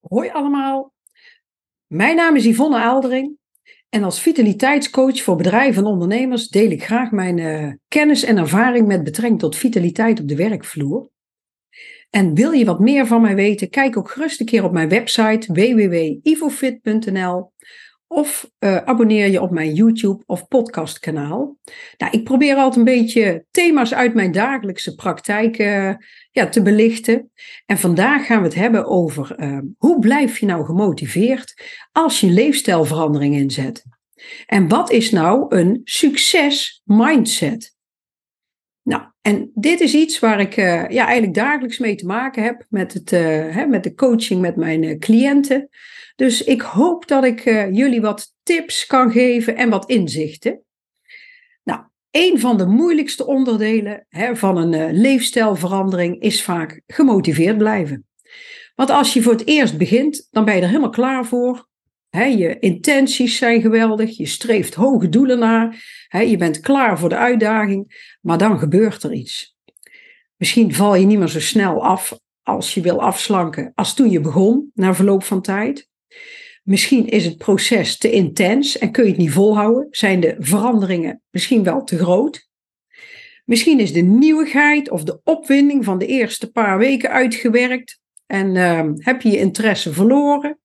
Hoi allemaal, mijn naam is Yvonne Aaldering en als vitaliteitscoach voor bedrijven en ondernemers deel ik graag mijn uh, kennis en ervaring met betrekking tot vitaliteit op de werkvloer. En wil je wat meer van mij weten, kijk ook gerust een keer op mijn website www.ivofit.nl of uh, abonneer je op mijn YouTube of podcastkanaal. Nou, ik probeer altijd een beetje thema's uit mijn dagelijkse praktijk uh, ja, te belichten. En vandaag gaan we het hebben over uh, hoe blijf je nou gemotiveerd als je leefstijlverandering inzet. En wat is nou een succes mindset? Nou, en dit is iets waar ik ja, eigenlijk dagelijks mee te maken heb met, het, hè, met de coaching met mijn cliënten. Dus ik hoop dat ik jullie wat tips kan geven en wat inzichten. Nou, een van de moeilijkste onderdelen hè, van een leefstijlverandering is vaak gemotiveerd blijven. Want als je voor het eerst begint, dan ben je er helemaal klaar voor. Je intenties zijn geweldig, je streeft hoge doelen naar, je bent klaar voor de uitdaging, maar dan gebeurt er iets. Misschien val je niet meer zo snel af als je wil afslanken als toen je begon, na verloop van tijd. Misschien is het proces te intens en kun je het niet volhouden. Zijn de veranderingen misschien wel te groot? Misschien is de nieuwigheid of de opwinding van de eerste paar weken uitgewerkt en uh, heb je je interesse verloren.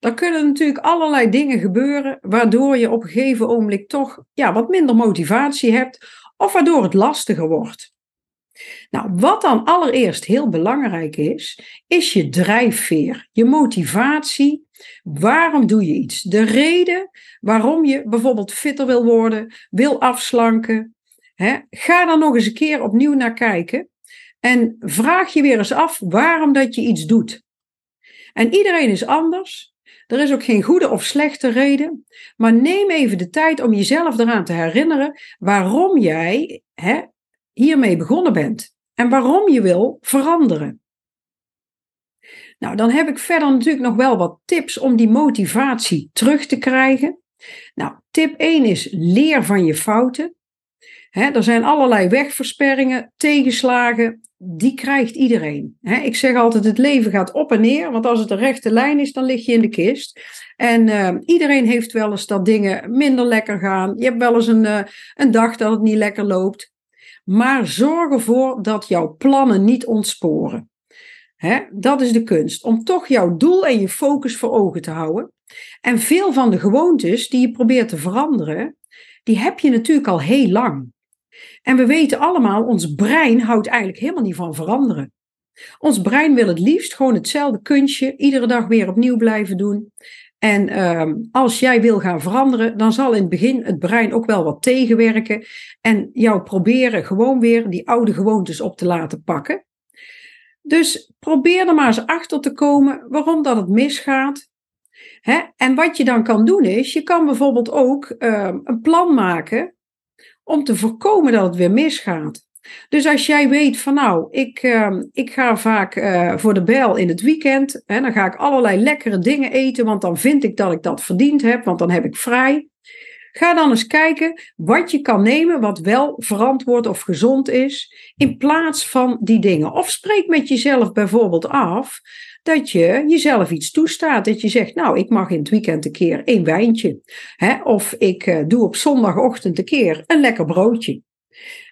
Dan kunnen natuurlijk allerlei dingen gebeuren waardoor je op een gegeven ogenblik toch ja, wat minder motivatie hebt of waardoor het lastiger wordt. Nou, wat dan allereerst heel belangrijk is, is je drijfveer, je motivatie. Waarom doe je iets? De reden waarom je bijvoorbeeld fitter wil worden, wil afslanken. Hè? Ga dan nog eens een keer opnieuw naar kijken en vraag je weer eens af waarom dat je iets doet. En iedereen is anders. Er is ook geen goede of slechte reden. Maar neem even de tijd om jezelf eraan te herinneren waarom jij hè, hiermee begonnen bent en waarom je wil veranderen. Nou, dan heb ik verder natuurlijk nog wel wat tips om die motivatie terug te krijgen. Nou, tip 1 is leer van je fouten. er zijn allerlei wegversperringen, tegenslagen, die krijgt iedereen. ik zeg altijd, het leven gaat op en neer, want als het een rechte lijn is, dan lig je in de kist. En uh, iedereen heeft wel eens dat dingen minder lekker gaan. Je hebt wel eens een, uh, een dag dat het niet lekker loopt. Maar zorg ervoor dat jouw plannen niet ontsporen. dat is de kunst, om toch jouw doel en je focus voor ogen te houden. En veel van de gewoontes die je probeert te veranderen, die heb je natuurlijk al heel lang. En we weten allemaal, ons brein houdt eigenlijk helemaal niet van veranderen. Ons brein wil het liefst gewoon hetzelfde kunstje iedere dag weer opnieuw blijven doen. En uh, als jij wil gaan veranderen, dan zal in het begin het brein ook wel wat tegenwerken en jou proberen gewoon weer die oude gewoontes op te laten pakken. Dus probeer er maar eens achter te komen waarom dat het misgaat. Hè? En wat je dan kan doen is, je kan bijvoorbeeld ook uh, een plan maken om te voorkomen dat het weer misgaat. Dus als jij weet van nou, ik, uh, ik ga vaak uh, voor de bel in het weekend. En dan ga ik allerlei lekkere dingen eten, want dan vind ik dat ik dat verdiend heb, want dan heb ik vrij. Ga dan eens kijken wat je kan nemen wat wel verantwoord of gezond is, in plaats van die dingen. Of spreek met jezelf bijvoorbeeld af dat je jezelf iets toestaat. Dat je zegt, nou, ik mag in het weekend een keer één wijntje. Hè? Of ik uh, doe op zondagochtend een keer een lekker broodje.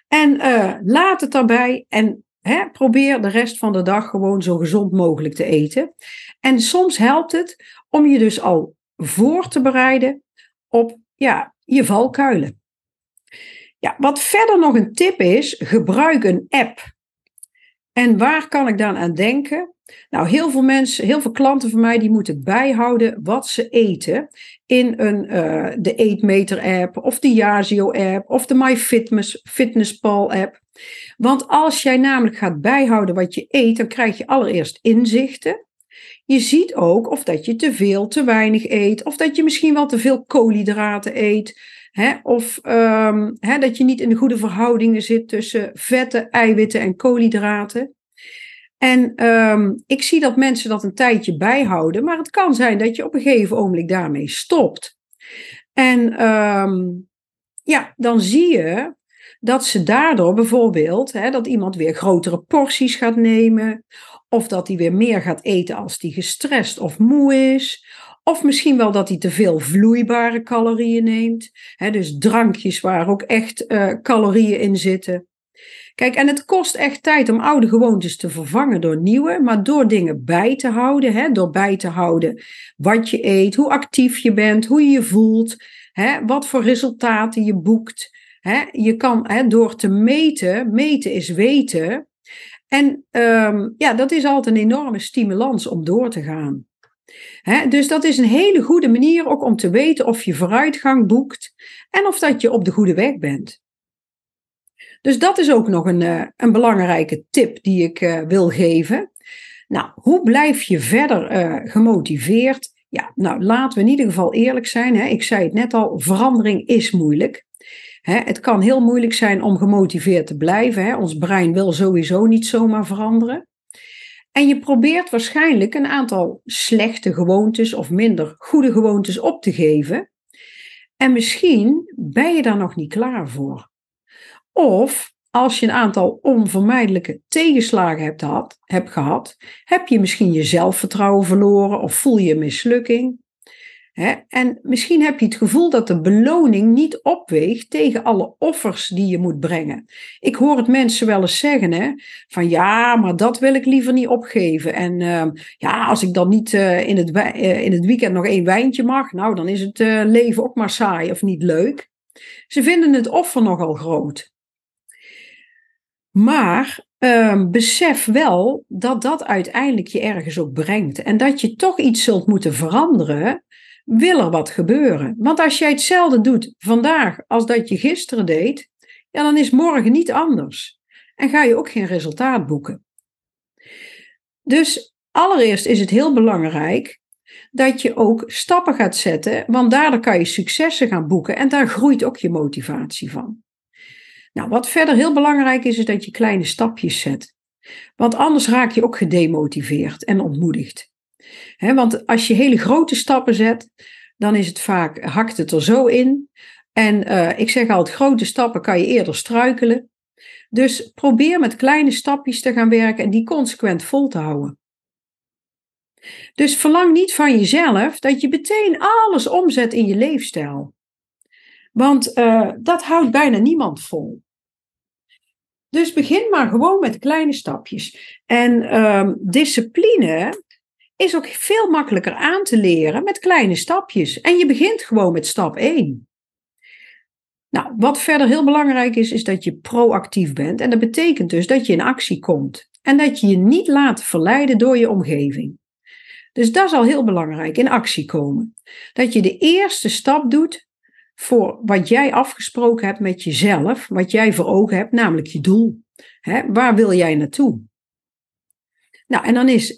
En uh, laat het daarbij en probeer de rest van de dag gewoon zo gezond mogelijk te eten. En soms helpt het om je dus al voor te bereiden op ja, je valkuilen. Ja, wat verder nog een tip is, gebruik een app. En waar kan ik dan aan denken? Nou, heel veel mensen, heel veel klanten van mij, die moeten bijhouden wat ze eten in een, uh, de Eetmeter app of de Yazio app of de MyFitnessPal app. Want als jij namelijk gaat bijhouden wat je eet, dan krijg je allereerst inzichten. Je ziet ook of dat je te veel, te weinig eet, of dat je misschien wel te veel koolhydraten eet. Hè, of um, hè, dat je niet in de goede verhoudingen zit tussen vetten, eiwitten en koolhydraten. En um, ik zie dat mensen dat een tijdje bijhouden, maar het kan zijn dat je op een gegeven ogenblik daarmee stopt. En um, ja, dan zie je dat ze daardoor bijvoorbeeld, hè, dat iemand weer grotere porties gaat nemen, of dat hij weer meer gaat eten als hij gestrest of moe is, of misschien wel dat hij te veel vloeibare calorieën neemt, dus drankjes waar ook echt uh, calorieën in zitten. Kijk, en het kost echt tijd om oude gewoontes te vervangen door nieuwe, maar door dingen bij te houden, door bij te houden wat je eet, hoe actief je bent, hoe je je voelt, wat voor resultaten je boekt. Je kan door te meten, meten is weten. En um, ja, dat is altijd een enorme stimulans om door te gaan. Dus dat is een hele goede manier ook om te weten of je vooruitgang boekt en of dat je op de goede weg bent. Dus dat is ook nog een, uh, een belangrijke tip die ik uh, wil geven. Nou, hoe blijf je verder uh, gemotiveerd? Ja, nou laten we in ieder geval eerlijk zijn. Hè. Ik zei het net al, verandering is moeilijk. Het kan heel moeilijk zijn om gemotiveerd te blijven. Ons brein wil sowieso niet zomaar veranderen. En je probeert waarschijnlijk een aantal slechte gewoontes of minder goede gewoontes op te geven. En misschien ben je daar nog niet klaar voor. Of als je een aantal onvermijdelijke tegenslagen hebt, hebt gehad, heb je misschien je zelfvertrouwen verloren of voel je een En misschien heb je het gevoel dat de beloning niet opweegt tegen alle offers die je moet brengen. Ik hoor het mensen wel eens zeggen, hè, van ja, maar dat wil ik liever niet opgeven. En ehm, ja, als ik dan niet uh, in, het, uh, in het weekend nog één wijntje mag, nou dan is het uh, leven ook maar saai of niet leuk. Ze vinden het offer nogal groot. Maar um, besef wel dat dat uiteindelijk je ergens ook brengt. En dat je toch iets zult moeten veranderen, wil er wat gebeuren. Want als jij hetzelfde doet vandaag als dat je gisteren deed, ja, dan is morgen niet anders. En ga je ook geen resultaat boeken. Dus allereerst is het heel belangrijk dat je ook stappen gaat zetten, want daardoor kan je successen gaan boeken en daar groeit ook je motivatie van. Nou, wat verder heel belangrijk is, is dat je kleine stapjes zet. Want anders raak je ook gedemotiveerd en ontmoedigd. Want als je hele grote stappen zet, dan is het vaak, hakt het er zo in. En uh, ik zeg altijd, grote stappen kan je eerder struikelen. Dus probeer met kleine stapjes te gaan werken en die consequent vol te houden. Dus verlang niet van jezelf dat je meteen alles omzet in je leefstijl. Want uh, dat houdt bijna niemand vol. Dus begin maar gewoon met kleine stapjes. En um, discipline is ook veel makkelijker aan te leren met kleine stapjes. En je begint gewoon met stap 1. Nou, wat verder heel belangrijk is, is dat je proactief bent. En dat betekent dus dat je in actie komt. En dat je je niet laat verleiden door je omgeving. Dus dat is al heel belangrijk, in actie komen. Dat je de eerste stap doet voor wat jij afgesproken hebt met jezelf, wat jij voor ogen hebt, namelijk je doel. waar wil jij naartoe? Nou, en dan is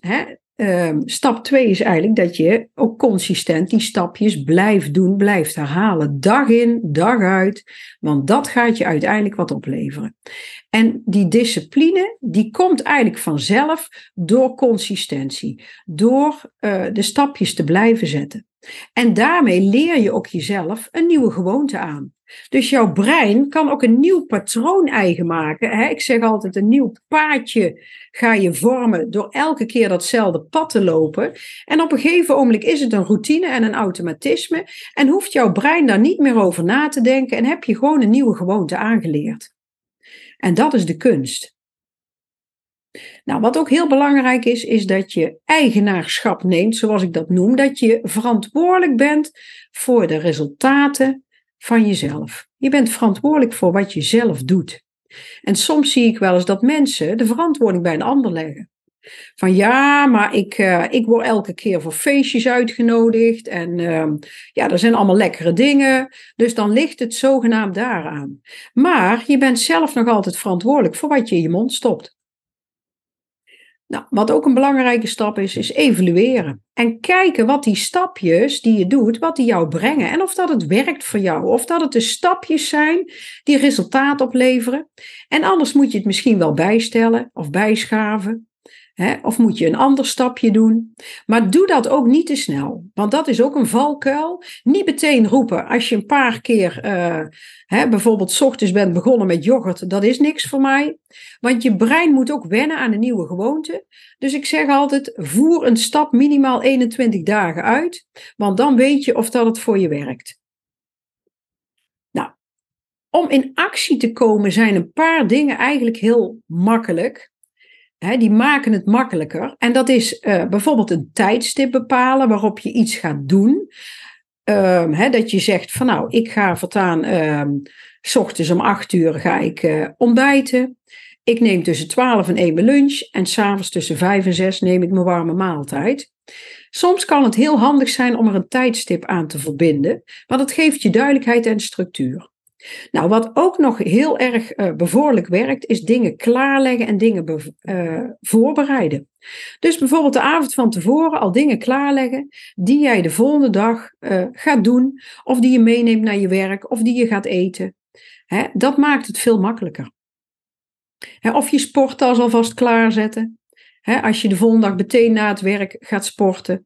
uh, stap 2 is eigenlijk dat je ook consistent die stapjes blijft doen, blijft herhalen. Dag in, dag uit. Want dat gaat je uiteindelijk wat opleveren. En die discipline, die komt eigenlijk vanzelf door consistentie. Door uh, de stapjes te blijven zetten. En daarmee leer je ook jezelf een nieuwe gewoonte aan. Dus jouw brein kan ook een nieuw patroon eigen maken. Ik zeg altijd, een nieuw paadje ga je vormen door elke keer datzelfde pad te lopen. En op een gegeven moment is het een routine en een automatisme. En hoeft jouw brein daar niet meer over na te denken en heb je gewoon een nieuwe gewoonte aangeleerd. En dat is de kunst. Nou, wat ook heel belangrijk is, is dat je eigenaarschap neemt, zoals ik dat noem, dat je verantwoordelijk bent voor de resultaten van jezelf. Je bent verantwoordelijk voor wat je zelf doet. En soms zie ik wel eens dat mensen de verantwoording bij een ander leggen. Van ja, maar ik, uh, ik word elke keer voor feestjes uitgenodigd en uh, ja, er zijn allemaal lekkere dingen. Dus dan ligt het zogenaamd daaraan. Maar je bent zelf nog altijd verantwoordelijk voor wat je in je mond stopt. Nou, wat ook een belangrijke stap is, is evalueren. En kijken wat die stapjes die je doet, wat die jou brengen. En of dat het werkt voor jou. Of dat het de stapjes zijn die resultaat opleveren. En anders moet je het misschien wel bijstellen of bijschaven. Of moet je een ander stapje doen? Maar doe dat ook niet te snel, want dat is ook een valkuil. Niet meteen roepen als je een paar keer, uh, bijvoorbeeld s ochtends bent begonnen met yoghurt, dat is niks voor mij. Want je brein moet ook wennen aan een nieuwe gewoonte. Dus ik zeg altijd, voer een stap minimaal 21 dagen uit, want dan weet je of dat het voor je werkt. Nou, om in actie te komen zijn een paar dingen eigenlijk heel makkelijk die maken het makkelijker. En dat is uh, bijvoorbeeld een tijdstip bepalen waarop je iets gaat doen. Um, dat je zegt van nou, ik ga voortaan, um, s ochtends om acht uur ga ik uh, ontbijten. Ik neem tussen twaalf en één mijn lunch. En s'avonds tussen vijf en zes neem ik mijn warme maaltijd. Soms kan het heel handig zijn om er een tijdstip aan te verbinden, want het geeft je duidelijkheid en structuur. Nou, wat ook nog heel erg uh, bevorderlijk werkt, is dingen klaarleggen en dingen uh, voorbereiden. Dus bijvoorbeeld de avond van tevoren al dingen klaarleggen die jij de volgende dag uh, gaat doen, of die je meeneemt naar je werk, of die je gaat eten. Hè, dat maakt het veel makkelijker. Hè, of je sporttas alvast klaarzetten. Hè, als je de volgende dag meteen na het werk gaat sporten,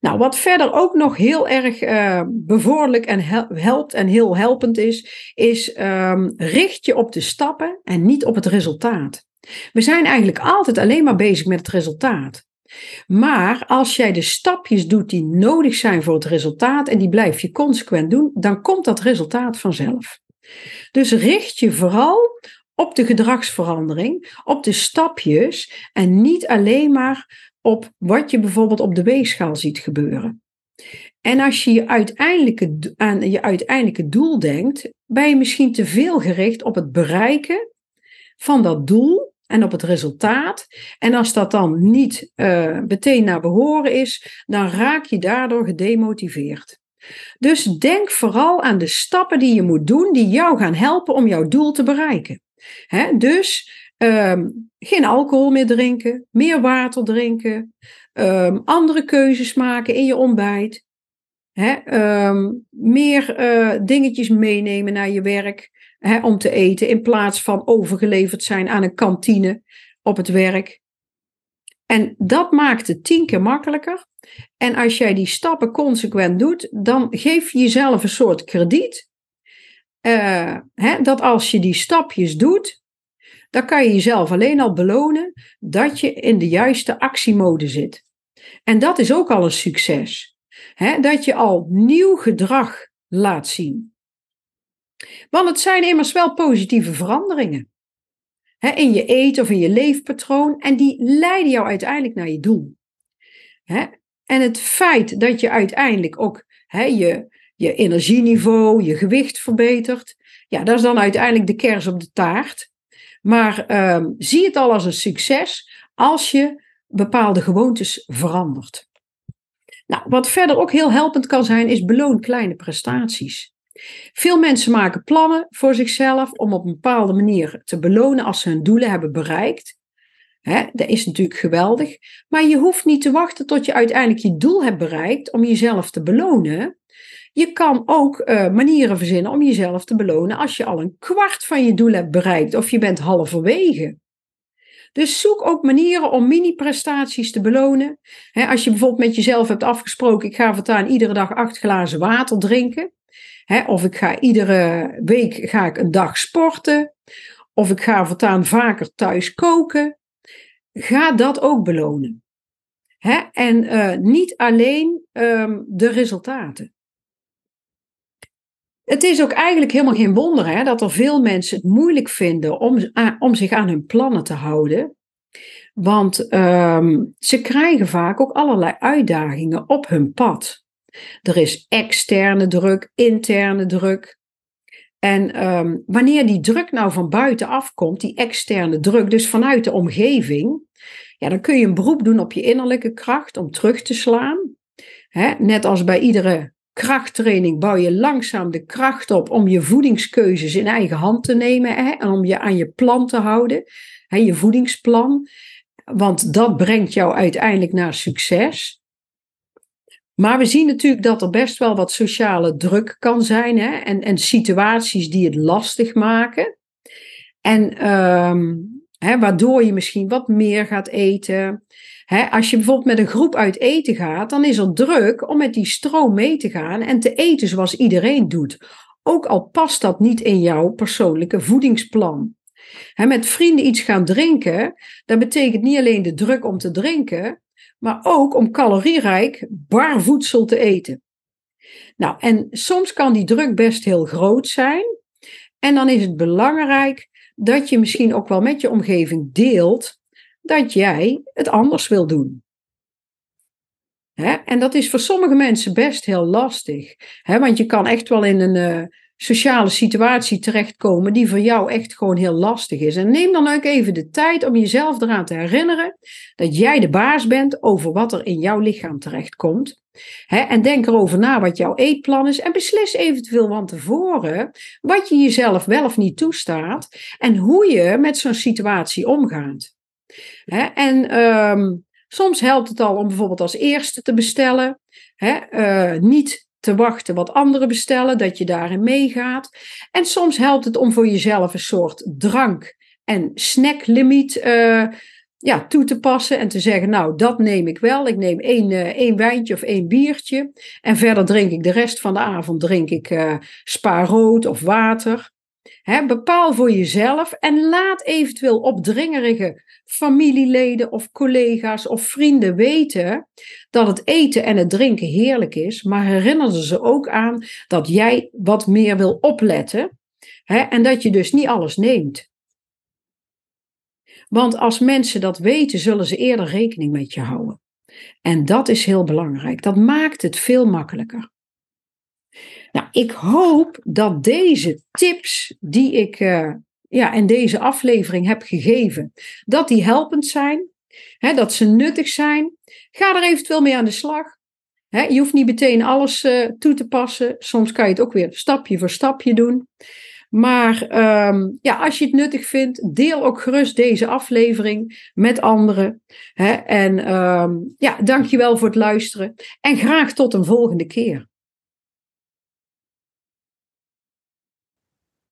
nou, wat verder ook nog heel erg uh, bevorderlijk en helpt en heel helpend is, is um, richt je op de stappen en niet op het resultaat. We zijn eigenlijk altijd alleen maar bezig met het resultaat. Maar als jij de stapjes doet die nodig zijn voor het resultaat en die blijf je consequent doen, dan komt dat resultaat vanzelf. Dus richt je vooral op de gedragsverandering, op de stapjes en niet alleen maar op wat je bijvoorbeeld op de weegschaal ziet gebeuren. En als je je uiteindelijke, aan je uiteindelijke doel denkt, ben je misschien te veel gericht op het bereiken van dat doel en op het resultaat. En als dat dan niet uh, meteen naar behoren is, dan raak je daardoor gedemotiveerd. Dus denk vooral aan de stappen die je moet doen, die jou gaan helpen om jouw doel te bereiken. dus Um, geen alcohol meer drinken, meer water drinken, um, andere keuzes maken in je ontbijt. um, meer uh, dingetjes meenemen naar je werk om te eten, in plaats van overgeleverd zijn aan een kantine op het werk. En dat maakt het tien keer makkelijker. En als jij die stappen consequent doet, dan geef je jezelf een soort krediet. Uh, dat als je die stapjes doet, dan kan je jezelf alleen al belonen dat je in de juiste actiemode zit. En dat is ook al een succes. dat je al nieuw gedrag laat zien. Want het zijn immers wel positieve veranderingen. in je eten of in je leefpatroon. En die leiden jou uiteindelijk naar je doel. en het feit dat je uiteindelijk ook je, je energieniveau, je gewicht verbetert. Ja, dat is dan uiteindelijk de kers op de taart. Maar uh, zie het al als een succes als je bepaalde gewoontes verandert. Nou, wat verder ook heel helpend kan zijn, is beloon kleine prestaties. Veel mensen maken plannen voor zichzelf om op een bepaalde manier te belonen als ze hun doelen hebben bereikt. Dat is natuurlijk geweldig, maar je hoeft niet te wachten tot je uiteindelijk je doel hebt bereikt om jezelf te belonen. Je kan ook uh, manieren verzinnen om jezelf te belonen als je al een kwart van je doel hebt bereikt of je bent halverwege. Dus zoek ook manieren om mini-prestaties te belonen. als je bijvoorbeeld met jezelf hebt afgesproken, ik ga voortaan iedere dag acht glazen water drinken. of ik ga iedere week ga ik een dag sporten. Of ik ga voortaan vaker thuis koken. Ga dat ook belonen. en uh, niet alleen um, de resultaten. Het is ook eigenlijk helemaal geen wonder hè, dat er veel mensen het moeilijk vinden om, om zich aan hun plannen te houden. Want um, ze krijgen vaak ook allerlei uitdagingen op hun pad. Er is externe druk, interne druk. En um, wanneer die druk nou van buitenaf komt, die externe druk, dus vanuit de omgeving, ja, dan kun je een beroep doen op je innerlijke kracht om terug te slaan. net als bij iedere krachttraining bouw je langzaam de kracht op om je voedingskeuzes in eigen hand te nemen hè, en om je aan je plan te houden, hè, je voedingsplan. Want dat brengt jou uiteindelijk naar succes. Maar we zien natuurlijk dat er best wel wat sociale druk kan zijn hè, en, en situaties die het lastig maken. En um, Hè, waardoor je misschien wat meer gaat eten. Als je bijvoorbeeld met een groep uit eten gaat, dan is er druk om met die stroom mee te gaan en te eten zoals iedereen doet. Ook al past dat niet in jouw persoonlijke voedingsplan. Met vrienden iets gaan drinken, dat betekent niet alleen de druk om te drinken, maar ook om calorierijk bar voedsel te eten. Nou, en soms kan die druk best heel groot zijn. En dan is het belangrijk dat je misschien ook wel met je omgeving deelt dat jij het anders wil doen. En dat is voor sommige mensen best heel lastig. Want je kan echt wel in een uh, sociale situatie terechtkomen die voor jou echt gewoon heel lastig is. En neem dan ook even de tijd om jezelf eraan te herinneren dat jij de baas bent over wat er in jouw lichaam terechtkomt. en denk erover na wat jouw eetplan is en beslis eventueel van tevoren wat je jezelf wel of niet toestaat en hoe je met zo'n situatie omgaat. En ehm, soms helpt het al om bijvoorbeeld als eerste te bestellen, uh, niet te wachten wat anderen bestellen, dat je daarin meegaat. En soms helpt het om voor jezelf een soort drank- en snacklimiet uh, ja, toe te passen en te zeggen, nou, dat neem ik wel. Ik neem één, uh, één wijntje of één biertje. En verder drink ik de rest van de avond drink ik uh, spa rood of water. Bepaal voor jezelf en laat eventueel opdringerige familieleden of collega's of vrienden weten dat het eten en het drinken heerlijk is, maar herinner ze ook aan dat jij wat meer wil opletten en dat je dus niet alles neemt. Want als mensen dat weten, zullen ze eerder rekening met je houden. En dat is heel belangrijk. Dat maakt het veel makkelijker. Nou, ik hoop dat deze tips die ik uh, ja, in deze aflevering heb gegeven, dat die helpend zijn, hè, dat ze nuttig zijn. Ga er eventueel mee aan de slag. Hè, je hoeft niet meteen alles uh, toe te passen. Soms kan je het ook weer stapje voor stapje doen. Maar um, ja, als je het nuttig vindt, deel ook gerust deze aflevering met anderen. Hè? En um, ja, dankjewel voor het luisteren. En graag tot een volgende keer.